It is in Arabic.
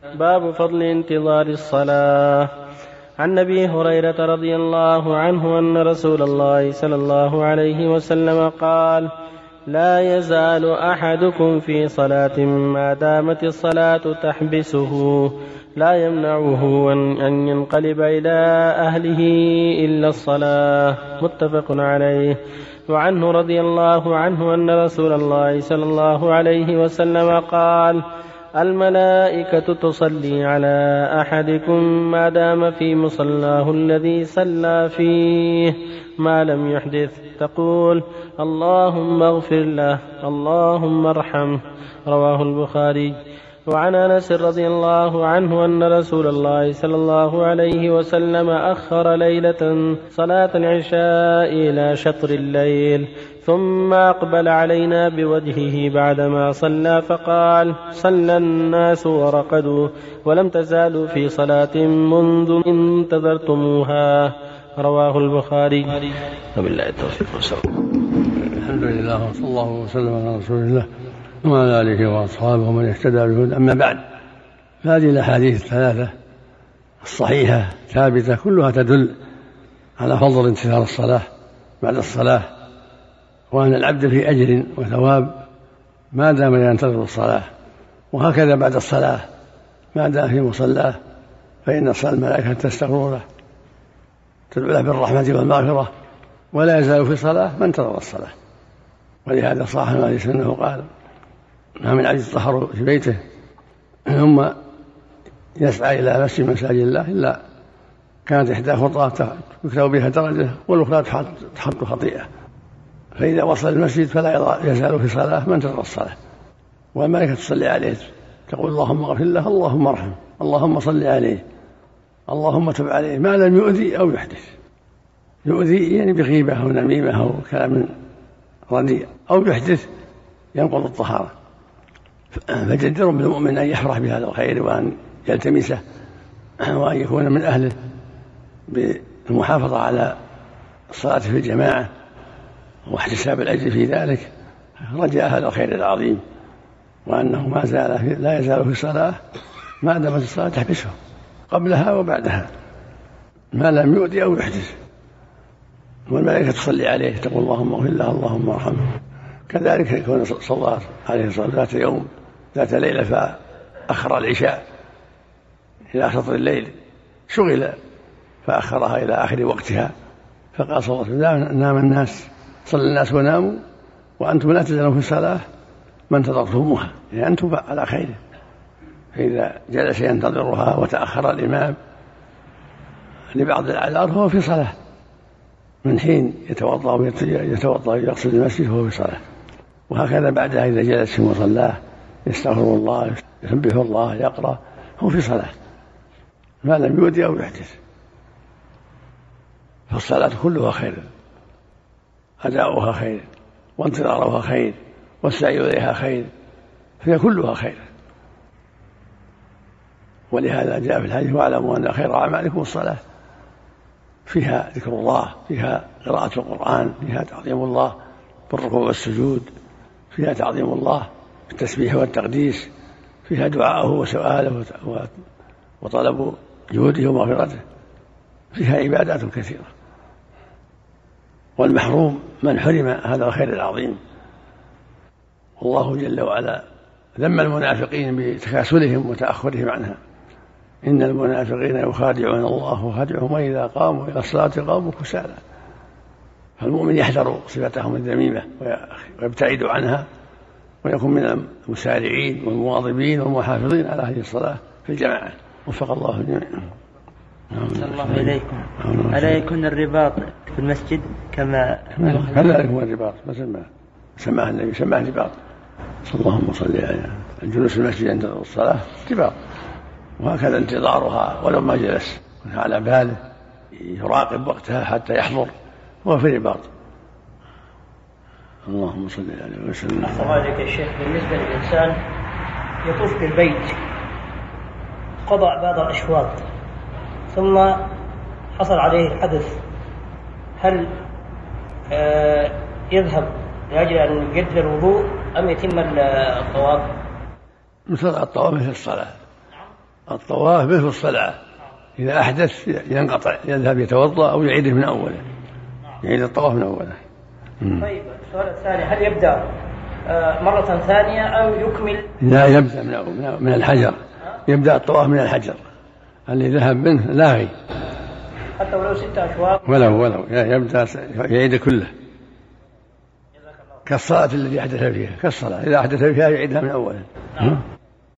باب فضل انتظار الصلاة. عن أبي هريرة رضي الله عنه أن رسول الله صلى الله عليه وسلم قال لا يزال أحدكم في صلاة ما دامت الصلاة تحبسه لا يمنعه ان ينقلب إلى أهله إلا الصلاة. متفق عليه. وعنه رضي الله عنه أن رسول الله صلى الله عليه وسلم قال الملائكة تصلي على أحدكم ما دام في مصلاه الذي صلى فيه ما لم يحدث. تقول اللهم اغفر له اللهم ارحمه. رواه البخاري. وعن أنس رضي الله عنه أن رسول الله صلى الله عليه وسلم أخر ليلة صلاة العشاء إلى شطر الليل ثم أقبل علينا بوجهه بعدما صلى فقال صلى الناس ورقدوا ولم تزالوا في صلاة منذ انتظرتموها. رواه البخاري. وبالله التوفيق الحمد لله وصلى الله وسلم على رسول الله. وعلى آله وأصحابه ومن اهتدى بهدى أما بعد فهذه الأحاديث الثلاثة الصحيحة ثابتة كلها تدل على فضل انتظار الصلاة بعد الصلاة وأن العبد في أجر وثواب ما دام ينتظر الصلاة. وهكذا بعد الصلاة ما دام في مصلاه فإن الملائكة تستغفر له تدعو له بالرحمة والمغفرة ولا يزال في صلاة من انتظر الصلاة. ولهذا صاح عليه سنه قال ما من عبد يطهر في بيته. ثم يسعى إلى مسجد مساجد الله إلا كانت إحدى خطاة يكتب بها درجة والأخرى تحط خطيئة. فإذا وصل المسجد فلا يزال في صلاة من انتظر الصلاة. والملائكة تصلي عليه. تقول اللهم اغفر له اللهم ارحمه اللهم صل عليه اللهم تب عليه. ما لم يؤذي أو يحدث. يؤذي يعني بغيبة أو نميمة أو كلام رديء أو يحدث ينقض الطهارة. فجدر بالمؤمن أن يفرح بهذا الخير وأن يلتمسه وأن يكون من أهله بالمحافظة على الصلاة في الجماعة واحتساب الأجر في ذلك رجاء هذا الخير العظيم وأنه ما زال لا يزال في الصلاة ما دامت الصلاة تحبسه قبلها وبعدها ما لم يؤذي أو يحدث. والملائكة تصلي عليه تقول اللهم اغفر له اللهم ارحمه. كذلك يكون صلى عليه ذات يوم ذات ليلة فأخر العشاء إلى شطر الليل شغل فأخرها إلى آخر وقتها. فقال صلى الله عليه وسلم نام الناس صلى الناس وناموا وأنتم لا تزالون في الصلاة ما انتظرتموها يعني أنتم على خير. فإذا جلس ينتظرها وتأخر الإمام لبعض الأعذار فهو في صلاة. من حين يتوضأ يتوضأ ويقصد المسجد فهو في صلاة. وهكذا بعدها إذا جلس في مصلاه يستغفر الله يسبح الله يقرأ هو في صلاة. ما لم يؤذي أو يحدث. فالصلاة كلها خير. أداؤها خير وانتظارها خير والسعي إليها خير. فهي كلها خير. ولهذا جاء في الحديث واعلموا أن خير أعمالكم الصلاة. فيها ذكر الله فيها قراءة القرآن فيها تعظيم الله بالركوع والسجود فيها تعظيم الله بالتسبيح والتقديس فيها دعاءه وسؤاله وطلب جهوده ومغفرته. فيها عبادات كثيرة. والمحروم من حرم هذا الخير العظيم. والله جل وعلا ذم المنافقين بتكاسلهم وتأخرهم عنها. إن المنافقين يخادعون الله وخادعهم وإذا قاموا إلى الصلاة قاموا كسالى. فالمؤمن يحذر صفتهم الذميمة ويبتعد عنها ويكون من المسارعين والمواظبين والمحافظين على هذه الصلاة في الجماعة. وفق الله الجميع الله إليكم ألا يكون الرباط في المسجد كما كذلك هو الرباط ما سماه. سماه النبي سماه رباط صلى الله وسلم عليه الجلوس في المسجد عند الصلاة رباط وهكذا انتظارها ولو ما جلس. على باله يراقب وقتها حتى يحضر. هو في رباط. اللهم صل عليه وسلم. عليك يا شيخ. بالنسبة للإنسان يطوف بالبيت قضى بعض الأشواط ثم حصل عليه الحدث هل آه يذهب لأجل أن يجدد الوضوء أم يتم الطواف؟ مثل الطواف مثل الصلاة. الطواف مثل الصلاة. إذا أحدث ينقطع يذهب يتوضأ أو يعيده من أوله. يعيد الطواف من أوله. طيب السؤال الثاني هل يبدأ آه، مرة ثانية أو يكمل؟ لا يبدأ من من الحجر. يبدأ الطواف من الحجر. اللي ذهب منه لاغي حتى ولو ستة أشواط ولو ولو. يبدأ يعيد كله. كالصلاة التي أحدث فيها. كالصلاة. إذا أحدث فيها يعيدها من أوله. نعم.